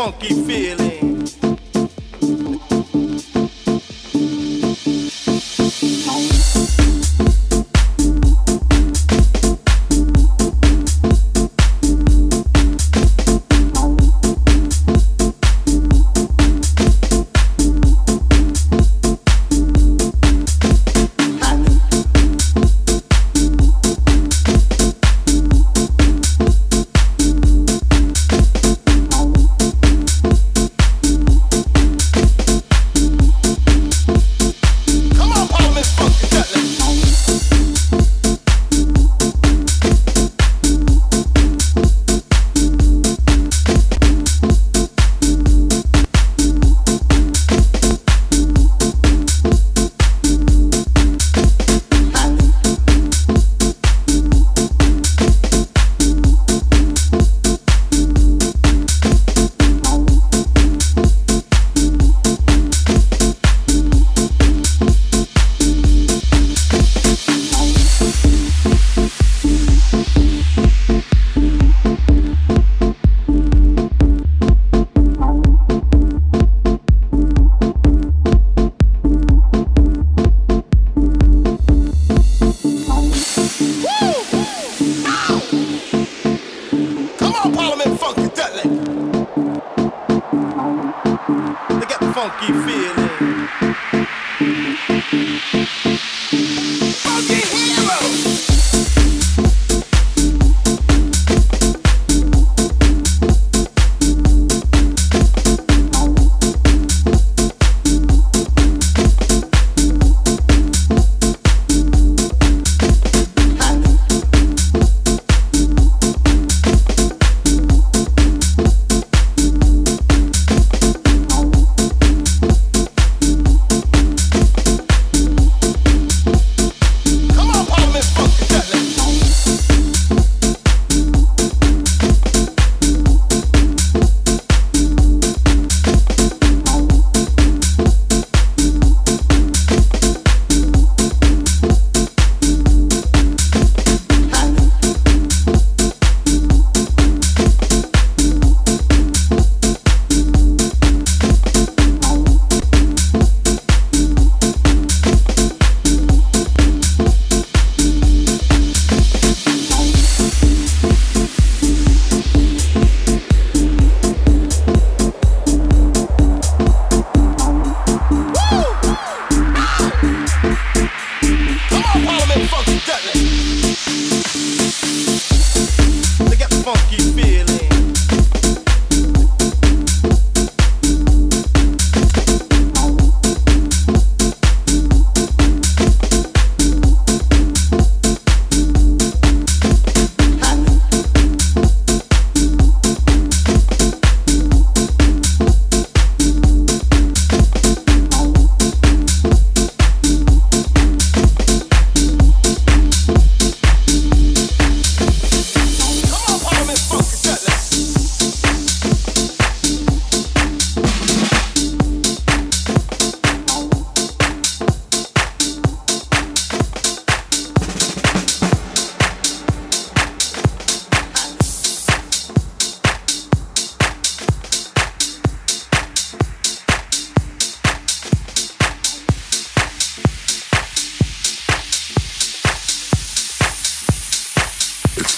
funky feeling.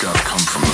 gotta come from